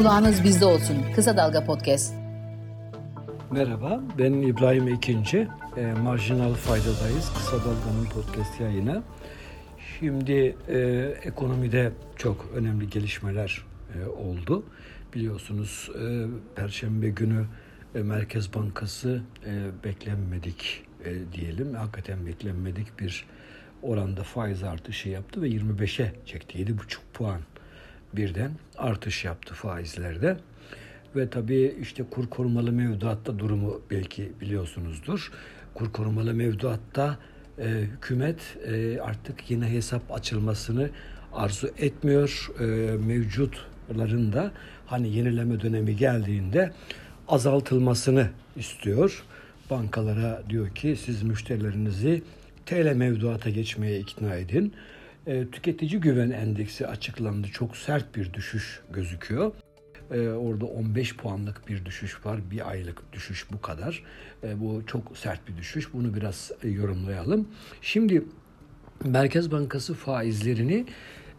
Kulağınız bizde olsun. Kısa Dalga Podcast. Merhaba, ben İbrahim Ekinci. E, Marjinal Faydadayız. Kısa Dalga'nın podcast yayını. Şimdi e, ekonomide çok önemli gelişmeler e, oldu. Biliyorsunuz e, Perşembe günü e, Merkez Bankası e, beklenmedik e, diyelim. Hakikaten beklenmedik bir oranda faiz artışı yaptı ve 25'e çekti. 7,5 puan birden artış yaptı faizlerde. Ve tabii işte kur korumalı mevduatta durumu belki biliyorsunuzdur. Kur korumalı mevduatta e, hükümet e, artık yine hesap açılmasını arzu etmiyor. E, mevcutların da hani yenileme dönemi geldiğinde azaltılmasını istiyor. Bankalara diyor ki siz müşterilerinizi TL mevduata geçmeye ikna edin. E, tüketici güven endeksi açıklandı. Çok sert bir düşüş gözüküyor. E, orada 15 puanlık bir düşüş var. Bir aylık düşüş bu kadar. E, bu çok sert bir düşüş. Bunu biraz yorumlayalım. Şimdi Merkez Bankası faizlerini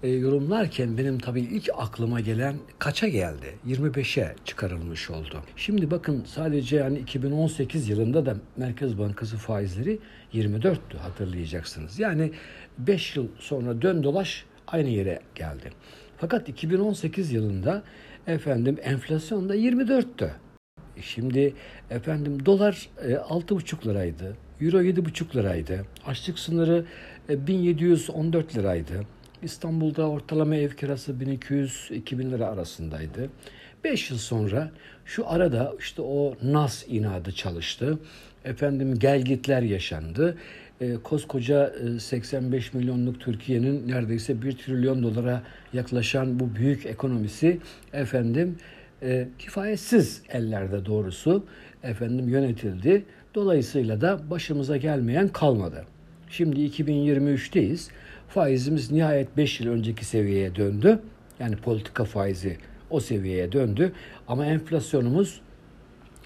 e, yorumlarken benim tabii ilk aklıma gelen kaça geldi? 25'e çıkarılmış oldu. Şimdi bakın sadece yani 2018 yılında da Merkez Bankası faizleri 24'tü hatırlayacaksınız. Yani 5 yıl sonra dön dolaş aynı yere geldi. Fakat 2018 yılında efendim enflasyon da 24'tü. Şimdi efendim dolar 6,5 liraydı. Euro 7,5 liraydı. Açlık sınırı 1714 liraydı. İstanbul'da ortalama ev kirası 1200-2000 lira arasındaydı. 5 yıl sonra şu arada işte o NAS inadı çalıştı. Efendim gelgitler yaşandı. E, koskoca 85 e, milyonluk Türkiye'nin neredeyse 1 trilyon dolara yaklaşan bu büyük ekonomisi efendim e, kifayetsiz ellerde doğrusu efendim yönetildi. Dolayısıyla da başımıza gelmeyen kalmadı. Şimdi 2023'teyiz. Faizimiz nihayet 5 yıl önceki seviyeye döndü. Yani politika faizi o seviyeye döndü. Ama enflasyonumuz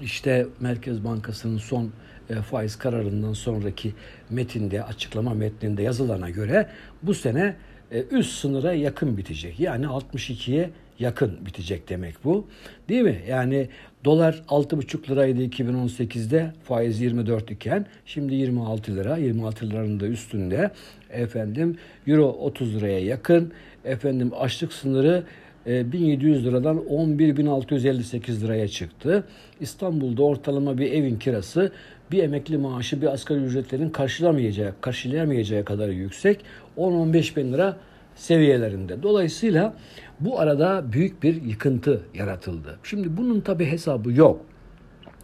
işte Merkez Bankası'nın son e, faiz kararından sonraki metinde, açıklama metninde yazılana göre bu sene e, üst sınıra yakın bitecek. Yani 62'ye yakın bitecek demek bu. Değil mi? Yani dolar 6,5 liraydı 2018'de faiz 24 iken şimdi 26 lira 26 liranın da üstünde efendim euro 30 liraya yakın efendim açlık sınırı 1700 e, liradan 11.658 liraya çıktı. İstanbul'da ortalama bir evin kirası bir emekli maaşı bir asgari ücretlerin karşılamayacağı, karşılayamayacağı kadar yüksek. 10-15 bin lira seviyelerinde. Dolayısıyla bu arada büyük bir yıkıntı yaratıldı. Şimdi bunun tabi hesabı yok.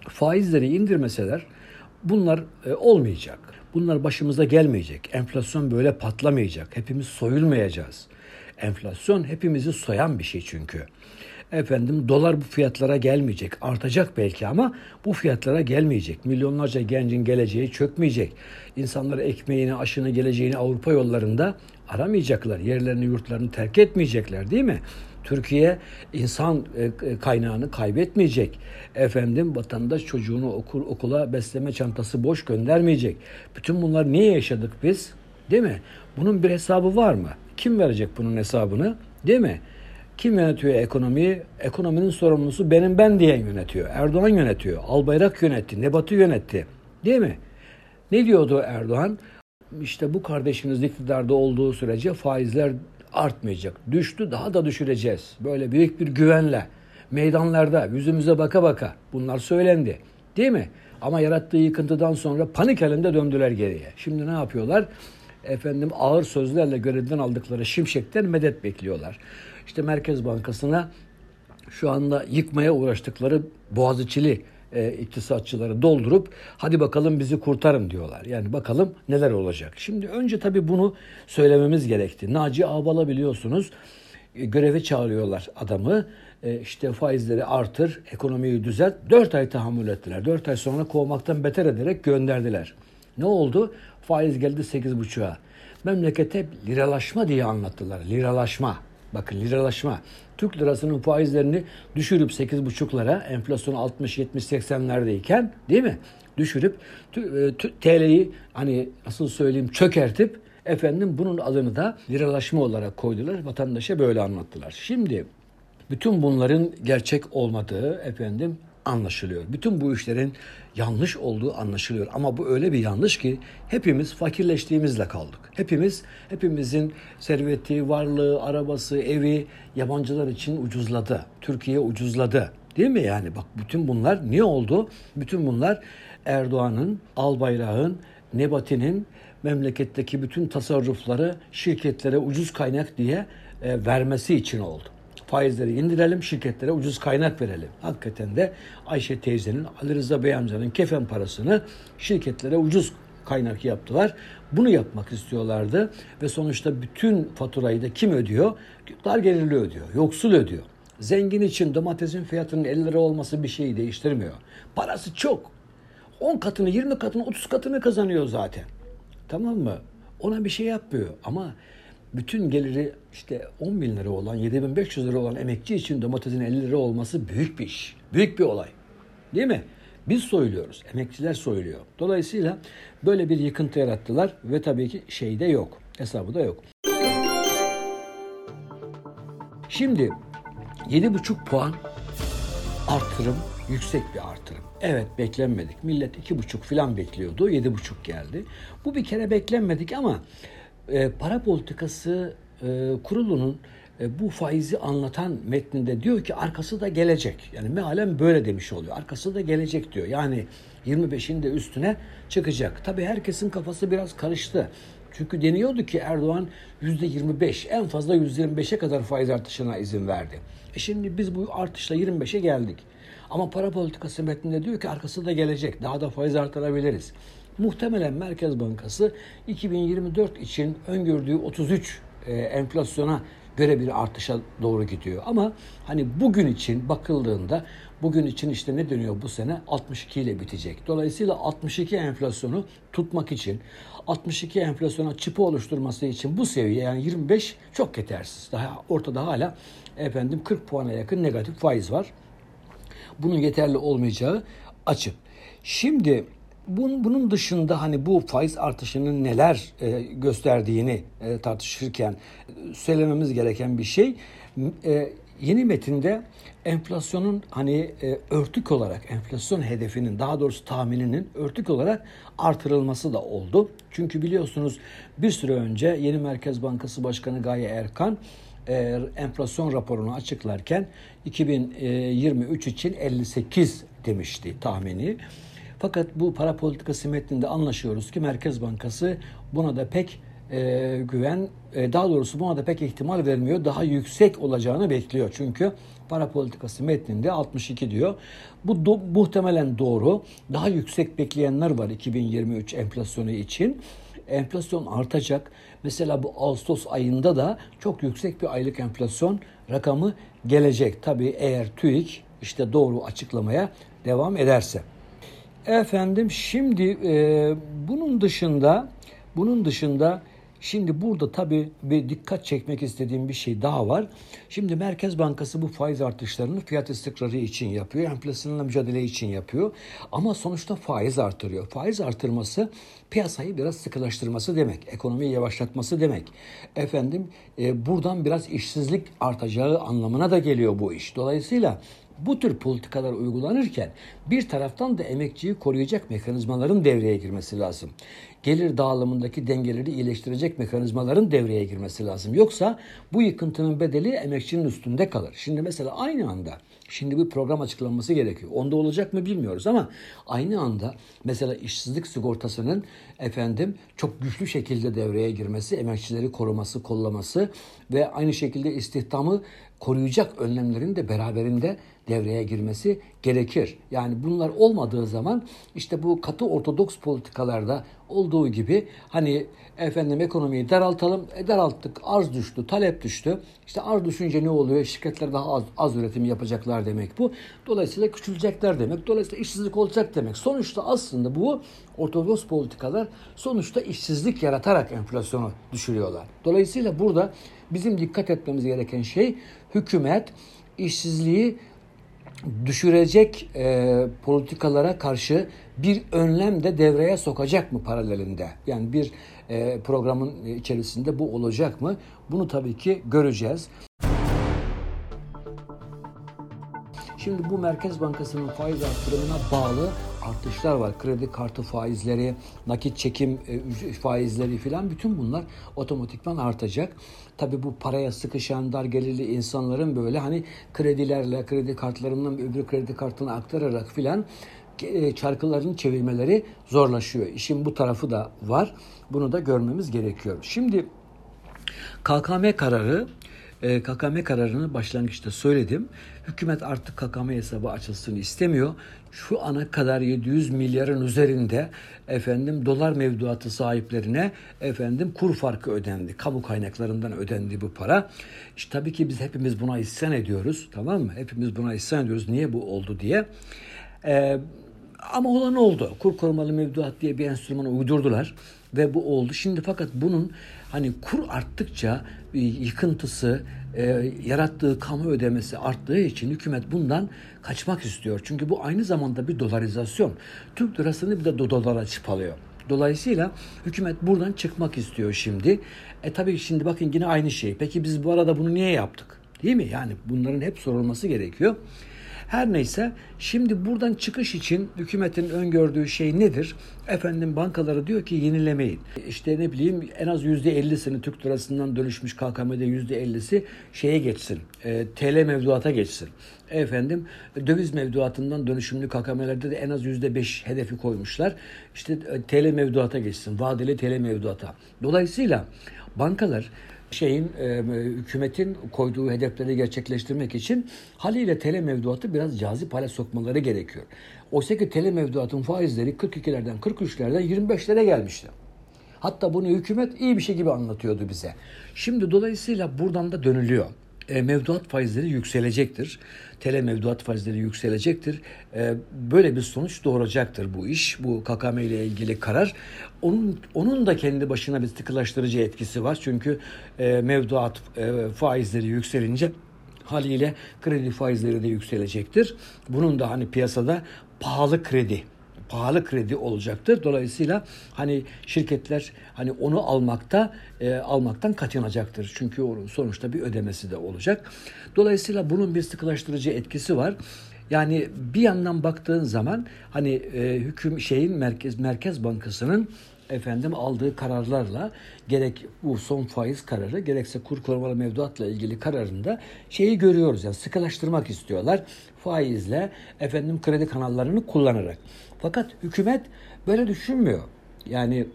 Faizleri indirmeseler bunlar e, olmayacak. Bunlar başımıza gelmeyecek. Enflasyon böyle patlamayacak. Hepimiz soyulmayacağız. Enflasyon hepimizi soyan bir şey çünkü. Efendim dolar bu fiyatlara gelmeyecek. Artacak belki ama bu fiyatlara gelmeyecek. Milyonlarca gencin geleceği çökmeyecek. İnsanlar ekmeğini, aşını, geleceğini Avrupa yollarında aramayacaklar. Yerlerini, yurtlarını terk etmeyecekler değil mi? Türkiye insan e, e, kaynağını kaybetmeyecek. Efendim vatandaş çocuğunu okul, okula besleme çantası boş göndermeyecek. Bütün bunlar niye yaşadık biz? Değil mi? Bunun bir hesabı var mı? Kim verecek bunun hesabını? Değil mi? Kim yönetiyor ekonomiyi? Ekonominin sorumlusu benim ben diye yönetiyor. Erdoğan yönetiyor. Albayrak yönetti. Nebat'ı yönetti. Değil mi? Ne diyordu Erdoğan? İşte bu kardeşiniz iktidarda olduğu sürece faizler artmayacak. Düştü daha da düşüreceğiz. Böyle büyük bir güvenle meydanlarda yüzümüze baka baka bunlar söylendi. Değil mi? Ama yarattığı yıkıntıdan sonra panik halinde döndüler geriye. Şimdi ne yapıyorlar? Efendim ağır sözlerle görevden aldıkları şimşekten medet bekliyorlar. İşte Merkez Bankası'na şu anda yıkmaya uğraştıkları Boğaziçi'li e, iktisatçıları doldurup hadi bakalım bizi kurtarın diyorlar. Yani bakalım neler olacak. Şimdi önce tabii bunu söylememiz gerekti. Naci Ağbal'a biliyorsunuz e, göreve çağırıyorlar adamı. E, işte faizleri artır, ekonomiyi düzelt. Dört ay tahammül ettiler. Dört ay sonra kovmaktan beter ederek gönderdiler. Ne oldu? Faiz geldi sekiz buçuğa. Memlekete liralaşma diye anlattılar. Liralaşma. Bakın liralaşma. Türk lirasının faizlerini düşürüp 8,5'lara enflasyon 60 70 80'lerdeyken değil mi? Düşürüp e, TL'yi hani nasıl söyleyeyim çökertip efendim bunun adını da liralaşma olarak koydular. Vatandaşa böyle anlattılar. Şimdi Bütün bunların gerçek olmadığı efendim anlaşılıyor. Bütün bu işlerin yanlış olduğu anlaşılıyor. Ama bu öyle bir yanlış ki hepimiz fakirleştiğimizle kaldık. Hepimiz, hepimizin serveti, varlığı, arabası, evi yabancılar için ucuzladı. Türkiye ucuzladı. Değil mi yani? Bak bütün bunlar niye oldu? Bütün bunlar Erdoğan'ın, Albayrak'ın, Nebati'nin memleketteki bütün tasarrufları şirketlere ucuz kaynak diye e, vermesi için oldu faizleri indirelim, şirketlere ucuz kaynak verelim. Hakikaten de Ayşe teyzenin, Ali Rıza Bey amcanın kefen parasını şirketlere ucuz kaynak yaptılar. Bunu yapmak istiyorlardı ve sonuçta bütün faturayı da kim ödüyor? Dar gelirli ödüyor, yoksul ödüyor. Zengin için domatesin fiyatının 50 lira olması bir şeyi değiştirmiyor. Parası çok. 10 katını, 20 katını, 30 katını kazanıyor zaten. Tamam mı? Ona bir şey yapmıyor ama bütün geliri işte 10 bin lira olan, 7500 lira olan emekçi için domatesin 50 lira olması büyük bir iş. Büyük bir olay. Değil mi? Biz soyuluyoruz. Emekçiler soyuluyor. Dolayısıyla böyle bir yıkıntı yarattılar ve tabii ki şey de yok. Hesabı da yok. Şimdi 7,5 puan artırım yüksek bir artırım. Evet beklenmedik. Millet 2,5 falan bekliyordu. 7,5 geldi. Bu bir kere beklenmedik ama e, para politikası e, kurulunun e, bu faizi anlatan metninde diyor ki arkası da gelecek. Yani mealen böyle demiş oluyor. Arkası da gelecek diyor. Yani 25'in de üstüne çıkacak. Tabii herkesin kafası biraz karıştı. Çünkü deniyordu ki Erdoğan %25 en fazla %25'e kadar faiz artışına izin verdi. E şimdi biz bu artışla 25'e geldik. Ama para politikası metninde diyor ki arkası da gelecek. Daha da faiz artırabiliriz. Muhtemelen Merkez Bankası 2024 için öngördüğü 33 e, enflasyona göre bir artışa doğru gidiyor. Ama hani bugün için bakıldığında bugün için işte ne dönüyor bu sene 62 ile bitecek. Dolayısıyla 62 enflasyonu tutmak için 62 enflasyona çıpı oluşturması için bu seviye yani 25 çok yetersiz. Daha ortada hala efendim 40 puana yakın negatif faiz var. Bunun yeterli olmayacağı açık. Şimdi bunun dışında hani bu faiz artışının neler e, gösterdiğini e, tartışırken söylememiz gereken bir şey e, yeni metinde enflasyonun hani örtük olarak enflasyon hedefinin daha doğrusu tahmininin örtük olarak artırılması da oldu. Çünkü biliyorsunuz bir süre önce yeni Merkez Bankası Başkanı Gaye Erkan enflasyon raporunu açıklarken 2023 için 58 demişti tahmini. Fakat bu para politikası metninde anlaşıyoruz ki Merkez Bankası buna da pek e, güven, e, daha doğrusu buna da pek ihtimal vermiyor. Daha yüksek olacağını bekliyor. Çünkü para politikası metninde 62 diyor. Bu do, muhtemelen doğru. Daha yüksek bekleyenler var 2023 enflasyonu için. Enflasyon artacak. Mesela bu Ağustos ayında da çok yüksek bir aylık enflasyon rakamı gelecek. Tabii eğer TÜİK işte doğru açıklamaya devam ederse. Efendim şimdi e, bunun dışında bunun dışında şimdi burada tabii bir dikkat çekmek istediğim bir şey daha var. Şimdi Merkez Bankası bu faiz artışlarını fiyat istikrarı için yapıyor. Enflasyonla mücadele için yapıyor. Ama sonuçta faiz artırıyor. Faiz artırması piyasayı biraz sıkılaştırması demek. Ekonomiyi yavaşlatması demek. Efendim e, buradan biraz işsizlik artacağı anlamına da geliyor bu iş. Dolayısıyla bu tür politikalar uygulanırken bir taraftan da emekçiyi koruyacak mekanizmaların devreye girmesi lazım. Gelir dağılımındaki dengeleri iyileştirecek mekanizmaların devreye girmesi lazım. Yoksa bu yıkıntının bedeli emekçinin üstünde kalır. Şimdi mesela aynı anda şimdi bir program açıklanması gerekiyor. Onda olacak mı bilmiyoruz ama aynı anda mesela işsizlik sigortasının efendim çok güçlü şekilde devreye girmesi, emekçileri koruması, kollaması ve aynı şekilde istihdamı koruyacak önlemlerin de beraberinde devreye girmesi gerekir. Yani bunlar olmadığı zaman işte bu katı ortodoks politikalarda olduğu gibi hani efendim ekonomiyi daraltalım, e, daralttık, arz düştü, talep düştü. İşte arz düşünce ne oluyor? Şirketler daha az, az üretim yapacaklar demek bu. Dolayısıyla küçülecekler demek. Dolayısıyla işsizlik olacak demek. Sonuçta aslında bu ortodoks politikalar sonuçta işsizlik yaratarak enflasyonu düşürüyorlar. Dolayısıyla burada bizim dikkat etmemiz gereken şey hükümet işsizliği düşürecek e, politikalara karşı bir önlem de devreye sokacak mı paralelinde? Yani bir e, programın içerisinde bu olacak mı? Bunu tabii ki göreceğiz. Şimdi bu Merkez Bankası'nın faiz artırımına bağlı artışlar var. Kredi kartı faizleri, nakit çekim e, faizleri filan bütün bunlar otomatikman artacak. Tabi bu paraya sıkışan dar gelirli insanların böyle hani kredilerle, kredi kartlarından öbür kredi kartına aktararak filan e, çarkıların çevirmeleri zorlaşıyor. İşin bu tarafı da var. Bunu da görmemiz gerekiyor. Şimdi KKM kararı e, KKM kararını başlangıçta söyledim. Hükümet artık KKM hesabı açılsın istemiyor. Şu ana kadar 700 milyarın üzerinde efendim dolar mevduatı sahiplerine efendim kur farkı ödendi. Kamu kaynaklarından ödendi bu para. İşte tabii ki biz hepimiz buna isyan ediyoruz. Tamam mı? Hepimiz buna isyan ediyoruz. Niye bu oldu diye. Ee, ama olan oldu. Kur korumalı mevduat diye bir enstrümanı uydurdular ve bu oldu. Şimdi fakat bunun hani kur arttıkça e, yıkıntısı, e, yarattığı kamu ödemesi arttığı için hükümet bundan kaçmak istiyor. Çünkü bu aynı zamanda bir dolarizasyon. Türk lirasını bir de dolara çıpalıyor. Dolayısıyla hükümet buradan çıkmak istiyor şimdi. E tabii şimdi bakın yine aynı şey. Peki biz bu arada bunu niye yaptık? Değil mi? Yani bunların hep sorulması gerekiyor. Her neyse şimdi buradan çıkış için hükümetin öngördüğü şey nedir? Efendim bankaları diyor ki yenilemeyin. İşte ne bileyim en az yüzde ellisini Türk lirasından dönüşmüş KKM'de yüzde ellisi şeye geçsin. E, TL mevduata geçsin. Efendim döviz mevduatından dönüşümlü KKM'lerde de en az yüzde beş hedefi koymuşlar. İşte e, TL mevduata geçsin. Vadeli TL mevduata. Dolayısıyla bankalar şeyin e, hükümetin koyduğu hedefleri gerçekleştirmek için haliyle tele mevduatı biraz cazip hale sokmaları gerekiyor. Oysa ki tele mevduatın faizleri 42'lerden 43'lerden 25'lere gelmişti. Hatta bunu hükümet iyi bir şey gibi anlatıyordu bize. Şimdi dolayısıyla buradan da dönülüyor e, mevduat faizleri yükselecektir. Tele mevduat faizleri yükselecektir. E, böyle bir sonuç doğuracaktır bu iş. Bu KKM ile ilgili karar. Onun, onun da kendi başına bir sıkılaştırıcı etkisi var. Çünkü e, mevduat faizleri yükselince haliyle kredi faizleri de yükselecektir. Bunun da hani piyasada pahalı kredi pahalı kredi olacaktır. Dolayısıyla hani şirketler hani onu almakta e, almaktan kaçınacaktır. Çünkü onun sonuçta bir ödemesi de olacak. Dolayısıyla bunun bir sıkılaştırıcı etkisi var. Yani bir yandan baktığın zaman hani e, hüküm şeyin merkez merkez bankasının efendim aldığı kararlarla gerek bu son faiz kararı gerekse kur korumalı mevduatla ilgili kararında şeyi görüyoruz yani sıkılaştırmak istiyorlar faizle efendim kredi kanallarını kullanarak. Fakat hükümet böyle düşünmüyor. Yani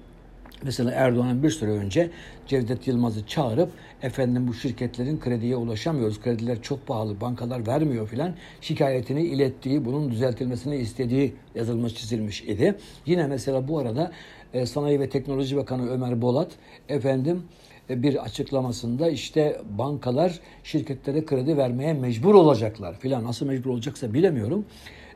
Mesela Erdoğan bir süre önce Cevdet Yılmaz'ı çağırıp efendim bu şirketlerin krediye ulaşamıyoruz. Krediler çok pahalı, bankalar vermiyor filan şikayetini ilettiği, bunun düzeltilmesini istediği yazılmış çizilmiş idi. Yine mesela bu arada e, Sanayi ve Teknoloji Bakanı Ömer Bolat efendim e, bir açıklamasında işte bankalar şirketlere kredi vermeye mecbur olacaklar filan. Nasıl mecbur olacaksa bilemiyorum.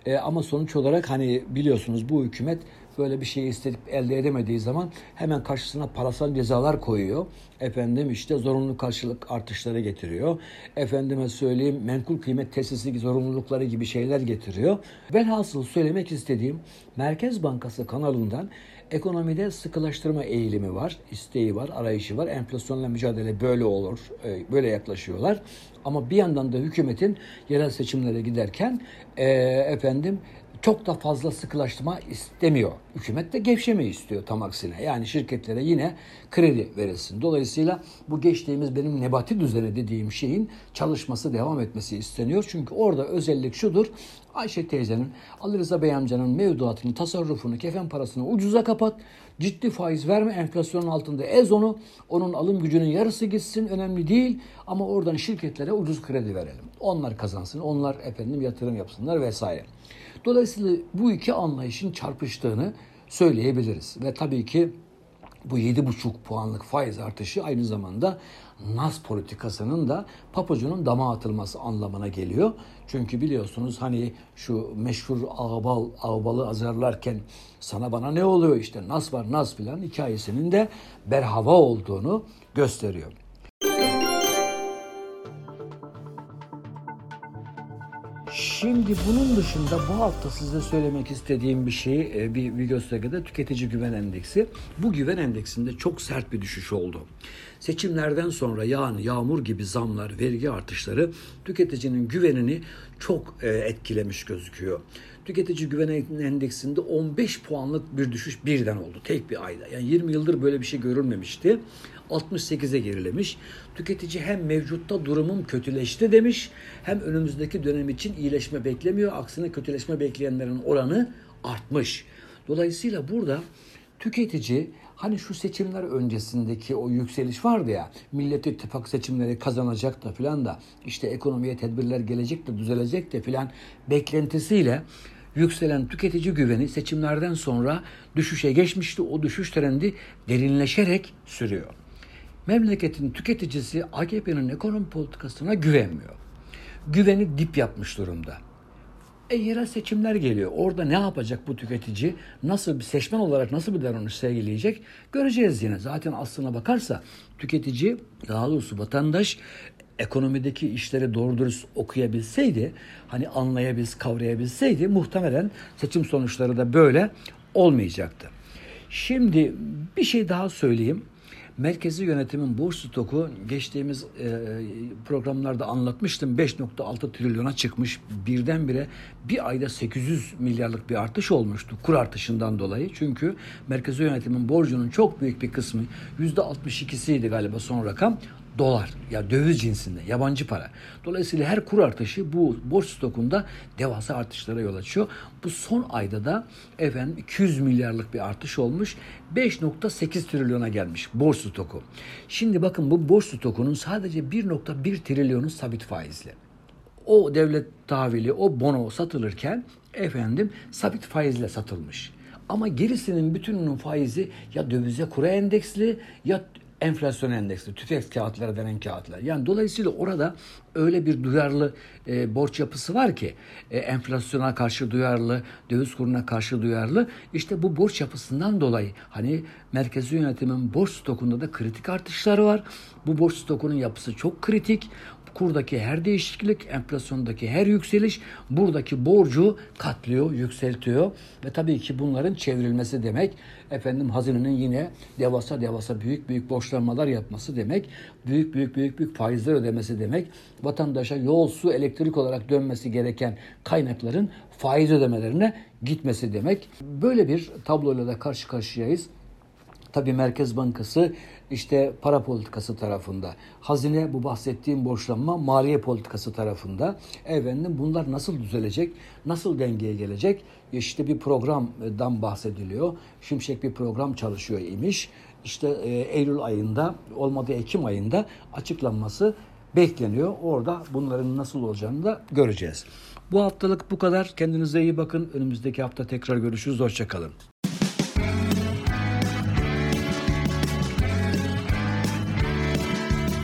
E, ama sonuç olarak hani biliyorsunuz bu hükümet böyle bir şeyi istedip elde edemediği zaman hemen karşısına parasal cezalar koyuyor. Efendim işte zorunlu karşılık artışları getiriyor. Efendime söyleyeyim menkul kıymet tesisi zorunlulukları gibi şeyler getiriyor. Velhasıl söylemek istediğim Merkez Bankası kanalından ekonomide sıkılaştırma eğilimi var, isteği var, arayışı var. Enflasyonla mücadele böyle olur, e, böyle yaklaşıyorlar. Ama bir yandan da hükümetin yerel seçimlere giderken e, efendim çok da fazla sıkılaştırma istemiyor. Hükümet de gevşemeyi istiyor tam aksine. Yani şirketlere yine kredi verilsin. Dolayısıyla bu geçtiğimiz benim nebati düzeni dediğim şeyin çalışması devam etmesi isteniyor. Çünkü orada özellik şudur. Ayşe teyzenin, Ali Rıza Bey amcanın mevduatını, tasarrufunu, kefen parasını ucuza kapat. Ciddi faiz verme, enflasyonun altında ez onu. Onun alım gücünün yarısı gitsin, önemli değil. Ama oradan şirketlere ucuz kredi verelim. Onlar kazansın, onlar efendim yatırım yapsınlar vesaire. Dolayısıyla bu iki anlayışın çarpıştığını söyleyebiliriz. Ve tabii ki bu 7,5 puanlık faiz artışı aynı zamanda nas politikasının da papucunun dama atılması anlamına geliyor. Çünkü biliyorsunuz hani şu meşhur ağbal, ağbalı azarlarken sana bana ne oluyor işte nas var nas filan hikayesinin de berhava olduğunu gösteriyor. Şimdi bunun dışında bu hafta size söylemek istediğim bir şey e, bir Vigos'ta tüketici güven endeksi. Bu güven endeksinde çok sert bir düşüş oldu. Seçimlerden sonra yağan yağmur gibi zamlar, vergi artışları tüketicinin güvenini çok e, etkilemiş gözüküyor. Tüketici güven endeksinde 15 puanlık bir düşüş birden oldu tek bir ayda. Yani 20 yıldır böyle bir şey görülmemişti. 68'e gerilemiş. Tüketici hem mevcutta durumum kötüleşti demiş hem önümüzdeki dönem için iyileşme beklemiyor. Aksine kötüleşme bekleyenlerin oranı artmış. Dolayısıyla burada tüketici hani şu seçimler öncesindeki o yükseliş vardı ya Millet İttifak seçimleri kazanacak da filan da işte ekonomiye tedbirler gelecek de düzelecek de filan beklentisiyle yükselen tüketici güveni seçimlerden sonra düşüşe geçmişti. O düşüş trendi derinleşerek sürüyor. Memleketin tüketicisi AKP'nin ekonomi politikasına güvenmiyor. Güveni dip yapmış durumda. E yerel seçimler geliyor. Orada ne yapacak bu tüketici? Nasıl bir seçmen olarak nasıl bir davranış sergileyecek? Göreceğiz yine. Zaten aslına bakarsa tüketici, daha doğrusu vatandaş ekonomideki işleri doğru dürüst okuyabilseydi, hani anlayabilse, kavrayabilseydi muhtemelen seçim sonuçları da böyle olmayacaktı. Şimdi bir şey daha söyleyeyim. Merkezi yönetimin borç stoku geçtiğimiz e, programlarda anlatmıştım. 5.6 trilyona çıkmış. Birdenbire bir ayda 800 milyarlık bir artış olmuştu kur artışından dolayı. Çünkü merkezi yönetimin borcunun çok büyük bir kısmı %62'siydi galiba son rakam dolar ya döviz cinsinde yabancı para. Dolayısıyla her kur artışı bu borç stokunda devasa artışlara yol açıyor. Bu son ayda da efendim 200 milyarlık bir artış olmuş. 5.8 trilyona gelmiş borç stoku. Şimdi bakın bu borç stokunun sadece 1.1 trilyonu sabit faizli. O devlet tahvili, o bono satılırken efendim sabit faizle satılmış. Ama gerisinin bütününün faizi ya dövize kura endeksli ya enflasyon endeksli, tüfek kağıtları denen kağıtlar. Yani dolayısıyla orada öyle bir duyarlı e, borç yapısı var ki e, enflasyona karşı duyarlı, döviz kuruna karşı duyarlı. İşte bu borç yapısından dolayı hani merkezi yönetimin borç stokunda da kritik artışları var. Bu borç stokunun yapısı çok kritik kurdaki her değişiklik, enflasyondaki her yükseliş buradaki borcu katlıyor, yükseltiyor ve tabii ki bunların çevrilmesi demek efendim hazinenin yine devasa devasa büyük büyük borçlanmalar yapması demek, büyük büyük büyük büyük faizler ödemesi demek, vatandaşa yol, su, elektrik olarak dönmesi gereken kaynakların faiz ödemelerine gitmesi demek. Böyle bir tabloyla da karşı karşıyayız. Tabii Merkez Bankası işte para politikası tarafında, hazine bu bahsettiğim borçlanma maliye politikası tarafında. Efendim bunlar nasıl düzelecek, nasıl dengeye gelecek? İşte bir programdan bahsediliyor. Şimşek bir program çalışıyor imiş. İşte e, Eylül ayında, olmadı Ekim ayında açıklanması bekleniyor. Orada bunların nasıl olacağını da göreceğiz. Bu haftalık bu kadar. Kendinize iyi bakın. Önümüzdeki hafta tekrar görüşürüz. Hoşçakalın.